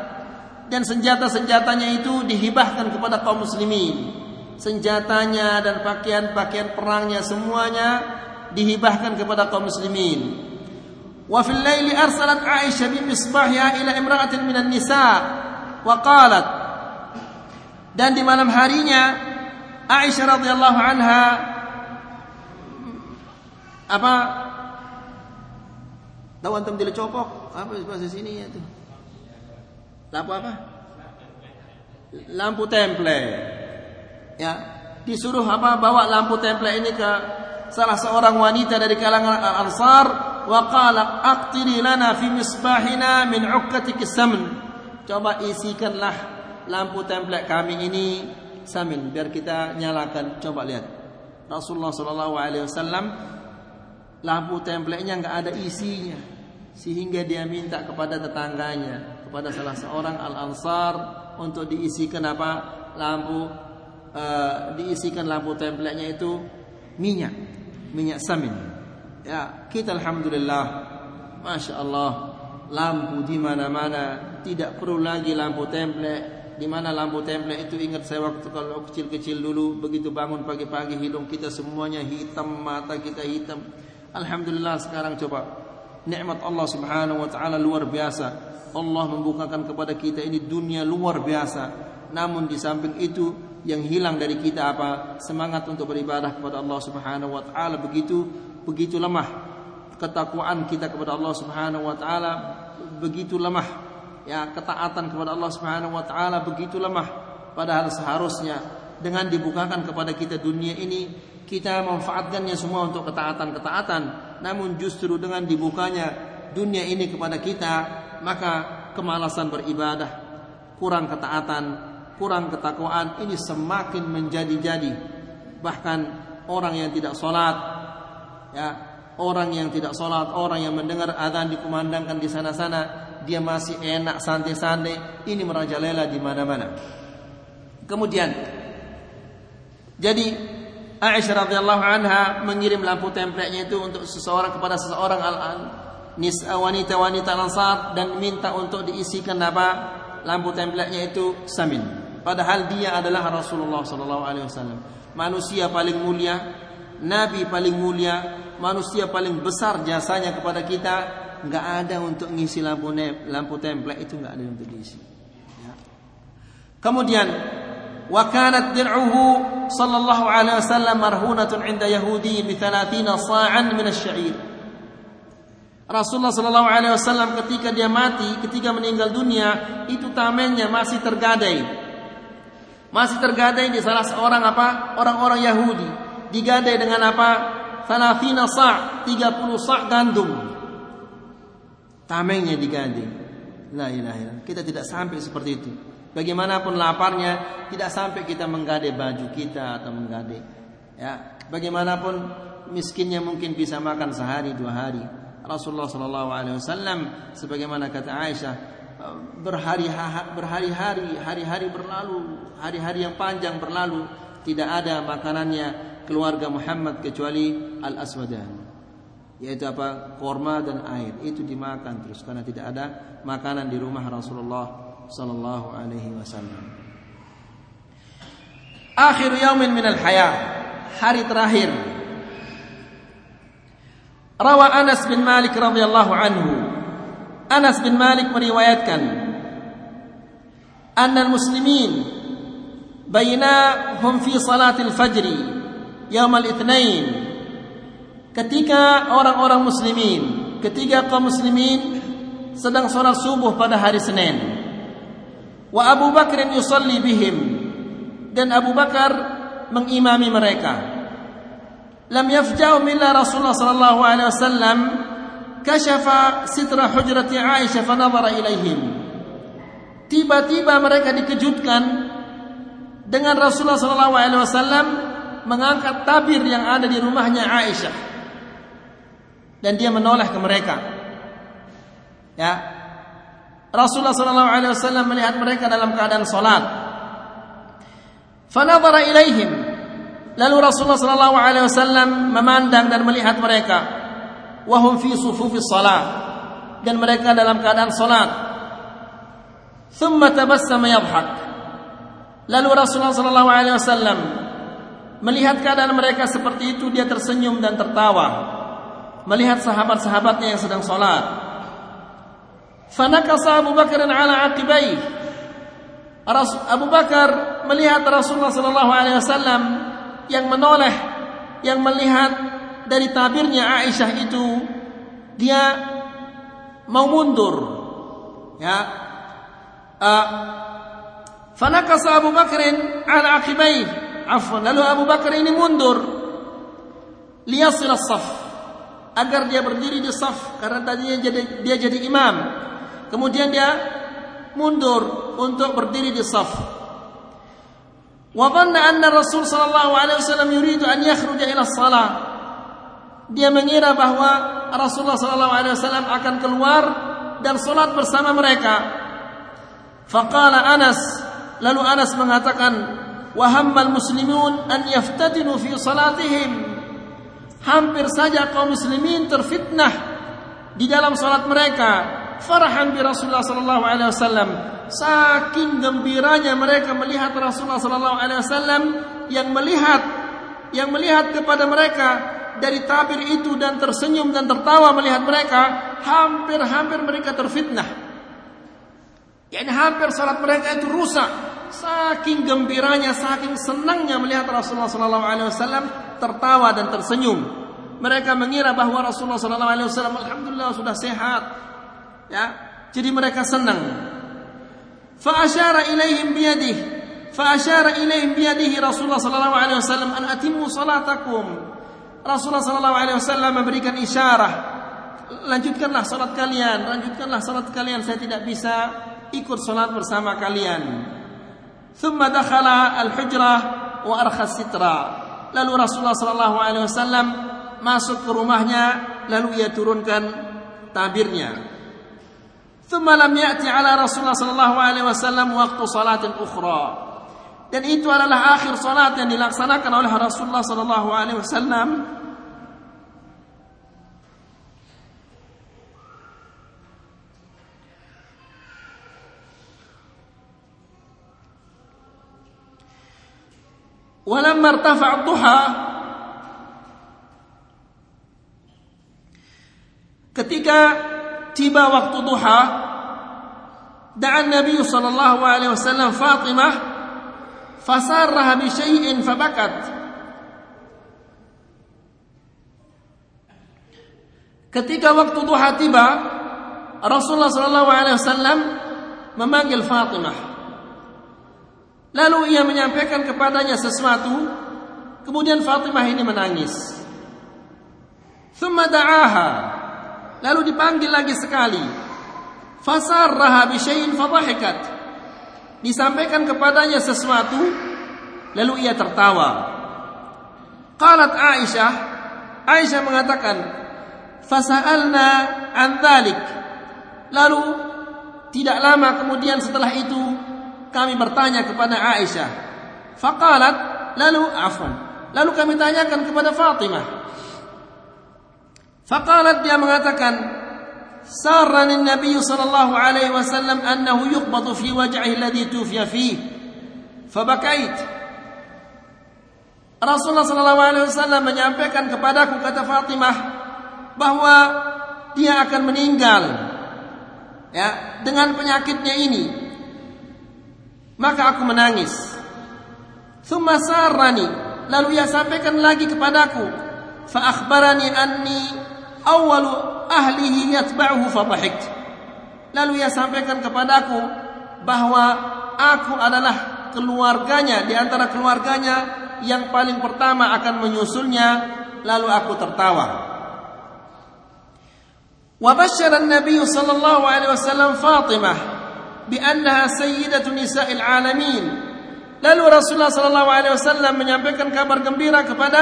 dan senjata-senjatanya itu dihibahkan kepada kaum muslimin. Senjatanya dan pakaian-pakaian perangnya semuanya dihibahkan kepada kaum muslimin. Wa fil laili arsalat Aisyah bi misbahha ila imra'atin minan nisa wa qalat. Dan di malam harinya Aisyah radhiyallahu anha apa? Tahu antum dia copok apa bahasa sini ya tuh lampu apa? Lampu temple ya disuruh apa bawa lampu temple ini ke salah seorang wanita dari kalangan al-ansar wa qala aqtiri lana fi misbahina min ukkatiki samn coba isikanlah lampu temple kami ini samin biar kita nyalakan. Coba lihat. Rasulullah sallallahu alaihi wasallam lampu templenya enggak ada isinya sehingga dia minta kepada tetangganya kepada salah seorang al-ansar untuk diisikan apa lampu uh, diisikan lampu templenya itu minyak minyak samin. Ya kita alhamdulillah masya Allah lampu di mana-mana tidak perlu lagi lampu template di mana lampu template itu ingat saya waktu kalau kecil-kecil dulu begitu bangun pagi-pagi hidung kita semuanya hitam mata kita hitam. Alhamdulillah sekarang coba nikmat Allah Subhanahu wa taala luar biasa. Allah membukakan kepada kita ini dunia luar biasa. Namun di samping itu yang hilang dari kita apa? Semangat untuk beribadah kepada Allah Subhanahu wa taala. Begitu begitu lemah ketakwaan kita kepada Allah Subhanahu wa taala. Begitu lemah ya ketaatan kepada Allah Subhanahu wa taala. Begitu lemah padahal seharusnya dengan dibukakan kepada kita dunia ini kita memanfaatkannya semua untuk ketaatan-ketaatan namun justru dengan dibukanya dunia ini kepada kita maka kemalasan beribadah kurang ketaatan kurang ketakwaan ini semakin menjadi-jadi bahkan orang yang tidak sholat ya orang yang tidak sholat orang yang mendengar adzan dikumandangkan di sana-sana dia masih enak santai-santai, ini merajalela di mana-mana. Kemudian jadi Aisyah radhiyallahu anha mengirim lampu template-nya itu untuk seseorang kepada seseorang al nisa wanita-wanita Ansar dan minta untuk diisikan apa? lampu template-nya itu samin. Padahal dia adalah Rasulullah sallallahu alaihi wasallam. Manusia paling mulia, nabi paling mulia, manusia paling besar jasanya kepada kita nggak ada untuk ngisi lampu lampu template itu nggak ada untuk diisi. Ya. Kemudian kanat dir'uhu sallallahu alaihi wasallam marhunatun 'inda yahudi bi 30 sa'an min asy-sya'ir. Rasulullah sallallahu alaihi wasallam ketika dia mati, ketika meninggal dunia, itu tamennya masih tergadai. Masih tergadai di salah seorang apa? Orang-orang Yahudi. Digadai dengan apa? Salafina sa' 30 sa' gandum tamengnya diganti. La ilaha illallah. Kita tidak sampai seperti itu. Bagaimanapun laparnya, tidak sampai kita menggade baju kita atau menggade. Ya, bagaimanapun miskinnya mungkin bisa makan sehari dua hari. Rasulullah Shallallahu Alaihi Wasallam, sebagaimana kata Aisyah, berhari berhari-hari, hari-hari berlalu, hari-hari yang panjang berlalu, tidak ada makanannya keluarga Muhammad kecuali al aswadan yaitu apa korma dan air itu dimakan terus karena tidak ada makanan di rumah Rasulullah sallallahu alaihi wasallam. Akhir yaumin min al-hayah, hari terakhir. Rawa Anas bin Malik radhiyallahu anhu. Anas bin Malik meriwayatkan anna al-muslimin bainahum fi salatil fajri yaum al-itsnain ketika orang-orang muslimin, ketika kaum muslimin sedang sholat subuh pada hari Senin. Wa Abu Bakr yusalli bihim. Dan Abu Bakar mengimami mereka. Lam yafja'u milla Rasulullah sallallahu alaihi wasallam kashafa sitra hujrati Aisyah fa nadhara ilaihim. Tiba-tiba mereka dikejutkan dengan Rasulullah sallallahu alaihi wasallam mengangkat tabir yang ada di rumahnya Aisyah. Dan dia menoleh ke mereka. Ya Rasulullah sallallahu alaihi wasallam melihat mereka dalam keadaan salat. Fanadhara ilaihim. Lalu Rasulullah sallallahu alaihi wasallam memandang dan melihat mereka. Wahum fi sufufis salat. Dan mereka dalam keadaan salat. Thumma tabassama yadhhak. Lalu Rasulullah sallallahu alaihi wasallam melihat keadaan mereka seperti itu dia tersenyum dan tertawa. Melihat sahabat-sahabatnya yang sedang salat fanakasa Abu Bakar ala aqibai Abu Bakar melihat Rasulullah sallallahu alaihi wasallam yang menoleh yang melihat dari tabirnya Aisyah itu dia mau mundur. Ya. Uh, fanakasa Abu Bakar ala aqibai afwan lalu Abu Bakar ini mundur. Liyasil as-saf agar dia berdiri di saf karena tadinya jadi dia jadi imam Kemudian dia mundur untuk berdiri di saf. Wa dhanna anna Rasul sallallahu alaihi wasallam yuridu an yakhruja ila shalah. Dia mengira bahwa Rasulullah sallallahu alaihi wasallam akan keluar dan salat bersama mereka. Faqala Anas, lalu Anas mengatakan, "Wa hammal muslimun an yaftadinu fi salatihim." Hampir saja kaum muslimin terfitnah di dalam salat mereka. Farahan bi Rasulullah sallallahu alaihi wasallam. Saking gembiranya mereka melihat Rasulullah sallallahu alaihi wasallam yang melihat yang melihat kepada mereka dari tabir itu dan tersenyum dan tertawa melihat mereka, hampir-hampir mereka terfitnah. Yani hampir salat mereka itu rusak. Saking gembiranya, saking senangnya melihat Rasulullah sallallahu alaihi wasallam tertawa dan tersenyum. Mereka mengira bahwa Rasulullah sallallahu alaihi wasallam alhamdulillah sudah sehat. Ya, jadi mereka senang. Fa asyara ilaihim biyadihi fa asyara ilaihim biyadihi Rasulullah sallallahu alaihi wasallam an atimmu salatakum. Rasulullah sallallahu alaihi wasallam memberikan isyarat, lanjutkanlah salat kalian, lanjutkanlah salat kalian, saya tidak bisa ikut salat bersama kalian. Thumma dakhala al-hujrah wa arkha sitra. Lalu Rasulullah sallallahu alaihi wasallam masuk ke rumahnya, lalu ia turunkan tabirnya. Thumma lam ya'ti ala Rasulullah sallallahu alaihi wasallam waktu salatin ukhra. Dan itu adalah akhir salat yang dilaksanakan oleh Rasulullah sallallahu alaihi wasallam ولما ارتفع الضحى ketika tiba waktu duha da'a Nabi sallallahu alaihi wasallam Fatimah fasarraha bi syai'in fabakat. Ketika waktu duha tiba Rasulullah sallallahu alaihi wasallam memanggil Fatimah. Lalu ia menyampaikan kepadanya sesuatu kemudian Fatimah ini menangis. Thumma da'aha lalu dipanggil lagi sekali. Fasarraha bi syai'in fadhahikat disampaikan kepadanya sesuatu lalu ia tertawa. Qalat Aisyah Aisyah mengatakan fasa'alna an dhalik. Lalu tidak lama kemudian setelah itu kami bertanya kepada Aisyah. Faqalat lalu afwan. Lalu kami tanyakan kepada Fatimah Faqalat dia mengatakan sarani Nabi sallallahu alaihi wasallam annahu yuqbatu fi wajhihi alladhi tufiya fihi. Fabakait. Rasulullah sallallahu alaihi wasallam menyampaikan kepadaku kata Fatimah bahwa dia akan meninggal ya dengan penyakitnya ini. Maka aku menangis. Thumma sarani lalu ia sampaikan lagi kepadaku fa akhbarani anni awalu ahlihi yatba'uhu fadhahiktu lalu ia sampaikan kepadaku bahwa aku adalah keluarganya di antara keluarganya yang paling pertama akan menyusulnya lalu aku tertawa. Wa basyara an-nabiy sallallahu alaihi wasallam Fatimah bi annaha sayyidatu nisa'il alamin. Lalu Rasulullah sallallahu alaihi wasallam menyampaikan kabar gembira kepada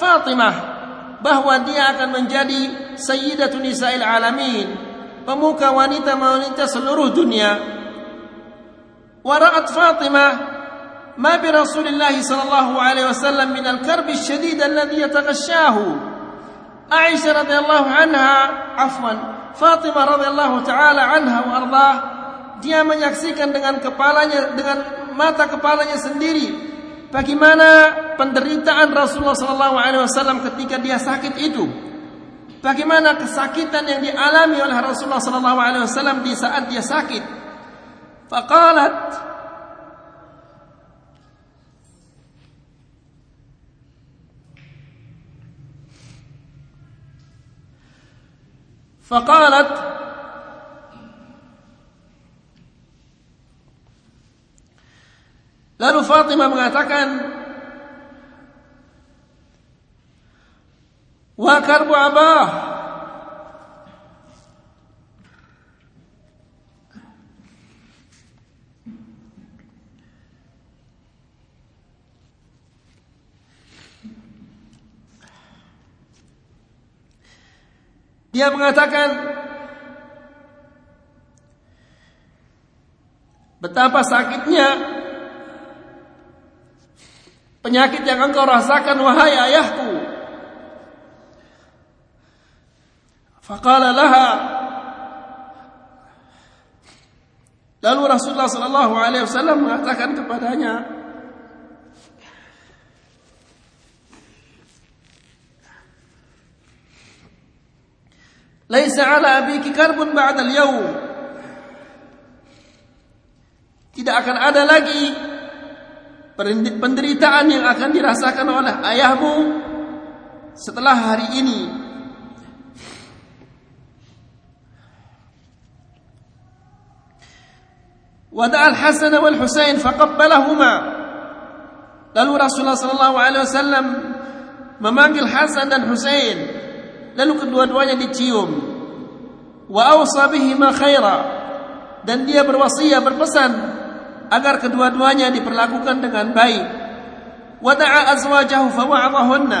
Fatimah bahwa dia akan menjadi sayyidatun nisa'il alamin, pemuka wanita-wanita seluruh dunia. ورأت فاطمة ما bi الله صلى الله عليه وسلم من الكرب الشديد الذي يتغشاه yataghashahu. Aisyah radhiyallahu anha, afwan, Fatimah radhiyallahu taala anha wa dia menyaksikan dengan kepalanya dengan mata kepalanya sendiri bagaimana penderitaan Rasulullah sallallahu alaihi wasallam ketika dia sakit itu bagaimana kesakitan yang dialami oleh Rasulullah sallallahu alaihi wasallam di saat dia sakit faqalat فقالت Lalu Fatimah mengatakan Wa karbu abah. Dia mengatakan betapa sakitnya penyakit yang engkau rasakan wahai ayahku. Faqala laha Lalu Rasulullah sallallahu alaihi wasallam mengatakan kepadanya, Laisa ala abiki karbun ba'dal yaum. Tidak akan ada lagi penderitaan yang akan dirasakan oleh ayahmu setelah hari ini. Al-Hasan wal Husain faqabbalahuma. Lalu Rasulullah sallallahu alaihi wasallam memanggil Hasan dan Husain lalu kedua-duanya dicium wa awsa bihima khaira dan dia berwasiat berpesan agar kedua-duanya diperlakukan dengan baik. Wa da'a azwajahu fawa'adahunna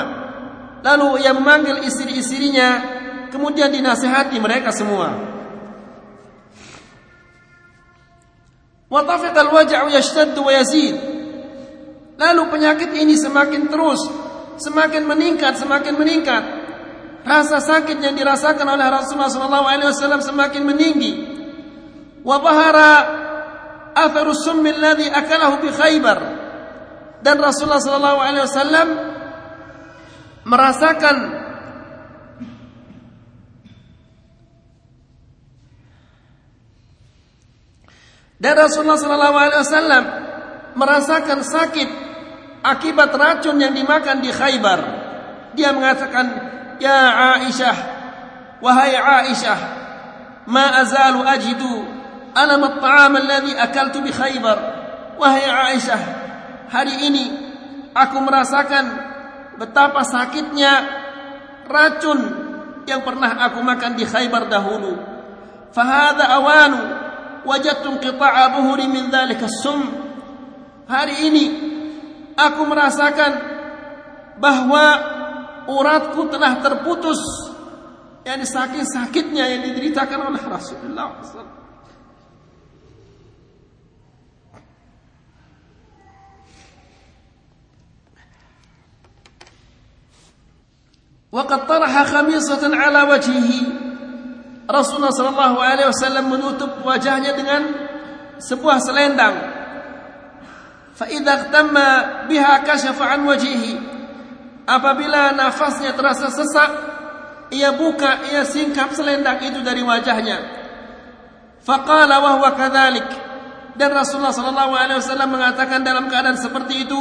lalu ia memanggil istri-istrinya kemudian dinasihati mereka semua. Wa tafiqa al-waja'u yashtaddu wa yazid. Lalu penyakit ini semakin terus semakin meningkat semakin meningkat. Rasa sakit yang dirasakan oleh Rasulullah SAW semakin meninggi. Wabahara atharu summi alladhi akalahu bi Khaybar. Dan Rasulullah SAW merasakan dan Rasulullah SAW merasakan sakit akibat racun yang dimakan di Khaybar. Dia mengatakan Ya Aisyah Wahai Aisyah Ma azalu ajidu Alam at-ta'am alladhi akaltu bi khaybar? Wahai Aisyah Hari ini Aku merasakan Betapa sakitnya Racun Yang pernah aku makan di khaybar dahulu. Fahada awanu Wajadtum qita'a buhuri min dhalika sum Hari ini Aku merasakan Bahwa uratku telah terputus yang saking sakitnya yang dideritakan oleh Rasulullah SAW. Waqad taraha khamisatan ala wajhihi. صلى الله عليه وسلم menutup wajahnya dengan sebuah selendang. فإذا idza بها كشف عن وجهه. Apabila nafasnya terasa sesak, ia buka, ia singkap selendang itu dari wajahnya. Faqala wa huwa kadzalik. Dan Rasulullah sallallahu alaihi wasallam mengatakan dalam keadaan seperti itu,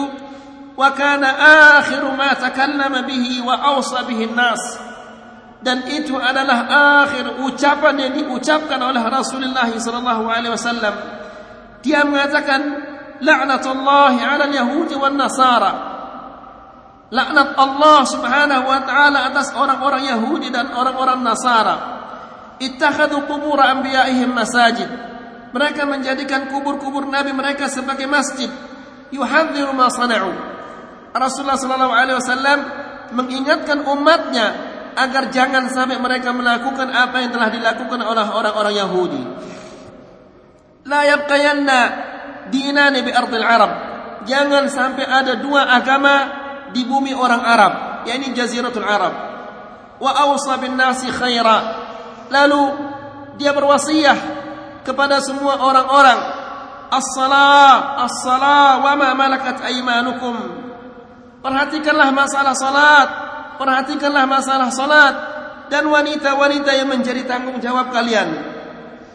akhiru ma takallama bihi wa awsa bihi nas. Dan itu adalah akhir ucapan yang diucapkan oleh Rasulullah sallallahu alaihi wasallam. Dia mengatakan la'natullahi 'ala al-yahudi wan nasara laknat Allah Subhanahu wa taala atas orang-orang Yahudi dan orang-orang Nasara ittakhadhu qubur anbiya'ihim masajid. Mereka menjadikan kubur-kubur nabi mereka sebagai masjid. Yuhadziru ma sana'u. Rasulullah sallallahu alaihi wasallam mengingatkan umatnya agar jangan sampai mereka melakukan apa yang telah dilakukan oleh orang-orang Yahudi. La yabqayanna dinani bi ardil Arab. Jangan sampai ada dua agama di bumi orang Arab, yakni jaziratul Arab. Wa awsa bin nasi khaira. Lalu dia berwasiat kepada semua orang-orang as-salah as-salah wa ma malakat aymanukum. Perhatikanlah masalah salat, perhatikanlah masalah salat dan wanita-wanita yang menjadi tanggung jawab kalian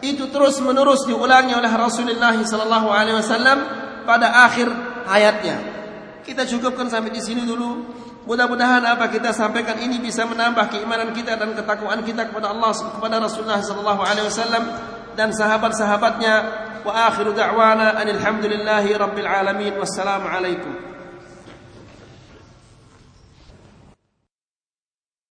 itu terus menerus diulangi oleh Rasulullah sallallahu alaihi wasallam pada akhir hayatnya. Kita cukupkan sampai di sini dulu. Mudah-mudahan apa kita sampaikan ini bisa menambah keimanan kita dan ketakwaan kita kepada Allah kepada Rasulullah sallallahu alaihi wasallam dan sahabat-sahabatnya. Wa akhiru da'wana alhamdulillahi rabbil alamin. Wassalamu alaikum.